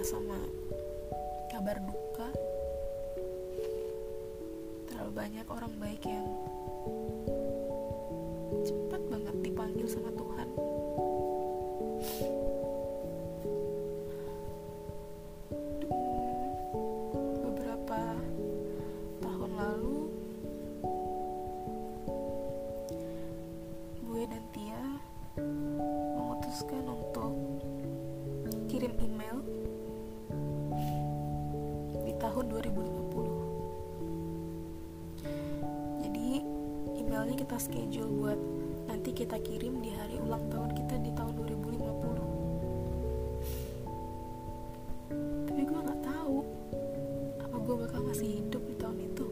sama kabar duka. Terlalu banyak orang baik yang cepat banget dipanggil sama Tuhan. Beberapa tahun lalu gue dan Tia memutuskan untuk kita schedule buat nanti kita kirim di hari ulang tahun kita di tahun 2050 tapi gue nggak tahu apa gue bakal masih hidup di tahun itu.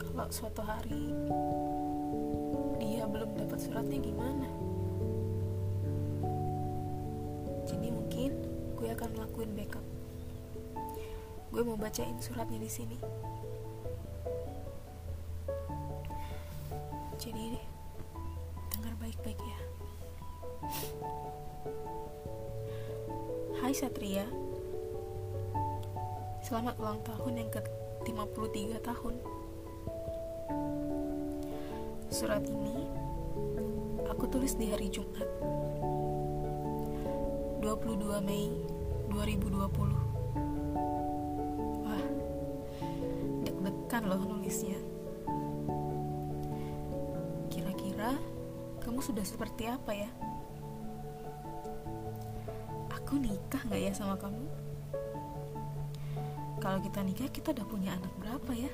Kalau suatu hari dia belum dapat suratnya gimana? Jadi mungkin gue akan ngelakuin backup gue mau bacain suratnya di sini. Jadi dengar baik-baik ya. Hai Satria. Selamat ulang tahun yang ke-53 tahun. Surat ini aku tulis di hari Jumat 22 Mei 2020 loh nulisnya Kira-kira kamu sudah seperti apa ya? Aku nikah gak ya sama kamu? Kalau kita nikah kita udah punya anak berapa ya?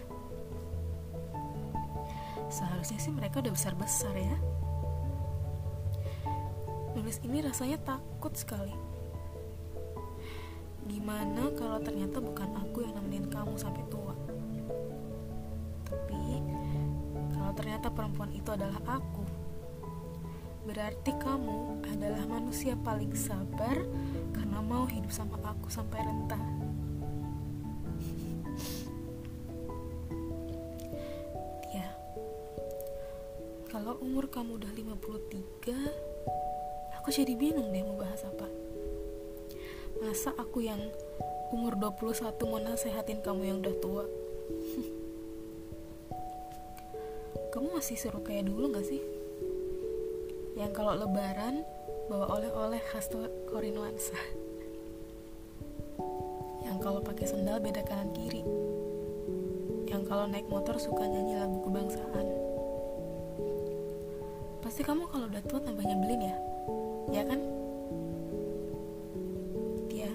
Seharusnya sih mereka udah besar-besar ya Nulis ini rasanya takut sekali Gimana kalau ternyata bukan aku yang nemenin kamu sampai tua Kalau ternyata perempuan itu adalah aku. Berarti kamu adalah manusia paling sabar Karena mau hidup sama aku sampai renta Ya. Kalau umur kamu udah 53 Aku jadi bingung deh mau bahas apa. Masa aku yang umur 21 mau nasehatin kamu yang udah tua Kamu masih seru kayak dulu gak sih? Yang kalau lebaran bawa oleh-oleh khas Korinwansa Yang kalau pakai sendal beda kanan kiri Yang kalau naik motor suka nyanyi lagu kebangsaan Pasti kamu kalau udah tua tambah nyebelin ya Ya kan? Ya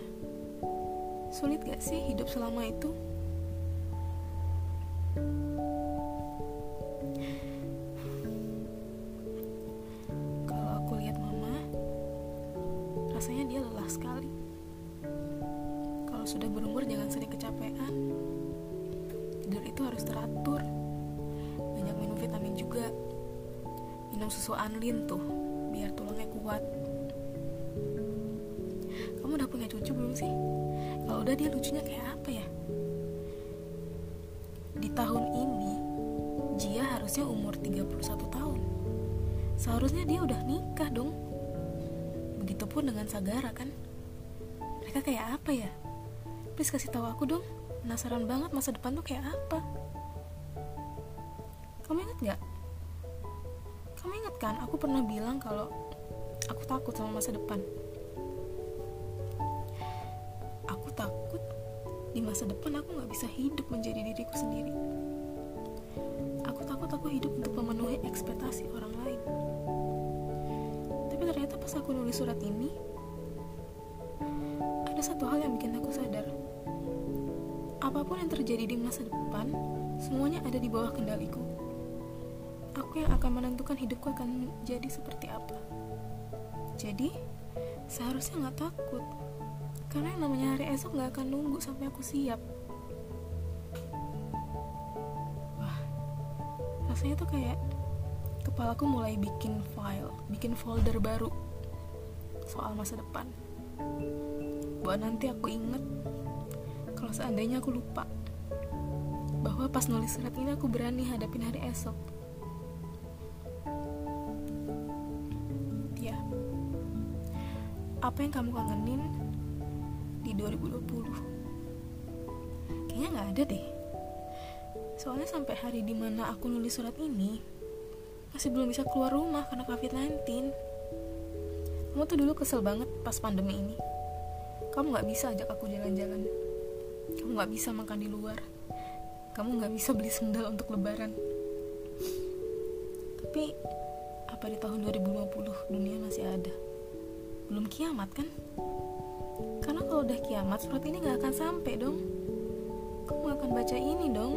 Sulit gak sih hidup selama itu? Rasanya dia lelah sekali. Kalau sudah berumur jangan sering kecapean. Tidur itu harus teratur. Banyak minum vitamin juga. Minum susu anlin tuh Biar tulangnya kuat. Kamu udah punya cucu belum sih? Kalau udah dia lucunya kayak apa ya? Di tahun ini Jia harusnya umur 31 tahun. Seharusnya dia udah nikah dong Begitupun dengan Sagara kan? Mereka kayak apa ya? Please kasih tahu aku dong. Penasaran banget masa depan tuh kayak apa. Kamu inget gak? Kamu inget kan? Aku pernah bilang kalau Aku takut sama masa depan. Aku takut di masa depan aku gak bisa hidup menjadi diriku sendiri. Aku takut aku hidup untuk memenuhi ekspektasi orang lain Ternyata pas aku nulis surat ini Ada satu hal yang bikin aku sadar. Apa pun yang terjadi di masa depan Semuanya ada di bawah kendaliku. Aku yang akan menentukan hidupku akan jadi seperti apa. Jadi Seharusnya gak takut Karena yang namanya hari esok gak akan nunggu sampai aku siap. Wah Rasanya tuh kayak Kepalaku mulai bikin file Bikin folder baru Soal masa depan. Buat nanti aku inget Kalau seandainya aku lupa Bahwa pas nulis surat ini aku berani hadapin hari esok. Ya. Apa yang kamu kangenin di 2020 kayaknya nggak ada deh. Soalnya sampai hari di mana aku nulis surat ini masih belum bisa keluar rumah karena COVID-19 kamu tuh dulu kesel banget pas pandemi ini. Kamu nggak bisa ajak aku jalan-jalan. Kamu nggak bisa makan di luar. Kamu nggak bisa beli sendal untuk lebaran. Tapi apa di tahun 2050 dunia masih ada? Belum kiamat kan? Karena kalau udah kiamat surat ini nggak akan sampai dong. Kamu gak akan baca ini dong.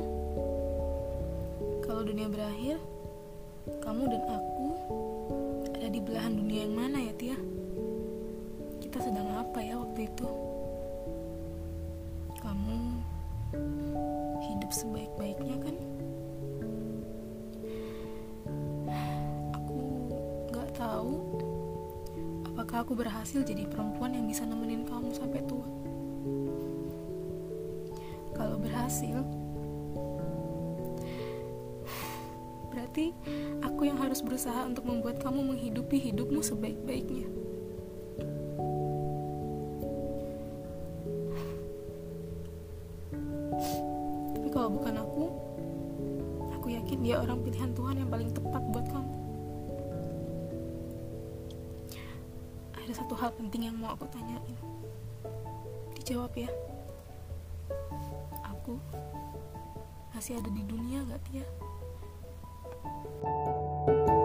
Kalau dunia berakhir kamu dan aku ada di belahan dunia yang mana ya Tia? Kita sedang apa ya waktu itu? Kamu hidup sebaik-baiknya kan? Aku nggak tahu apakah aku berhasil jadi perempuan yang bisa nemenin kamu sampai tua. Kalau berhasil berarti aku yang harus berusaha untuk membuat kamu menghidupi hidupmu sebaik-baiknya. Tapi kalau bukan aku aku yakin dia orang pilihan Tuhan yang paling tepat buat kamu. Ada satu hal penting yang mau aku tanyain. Dijawab ya. Aku masih ada di dunia gak Tia? Thank you.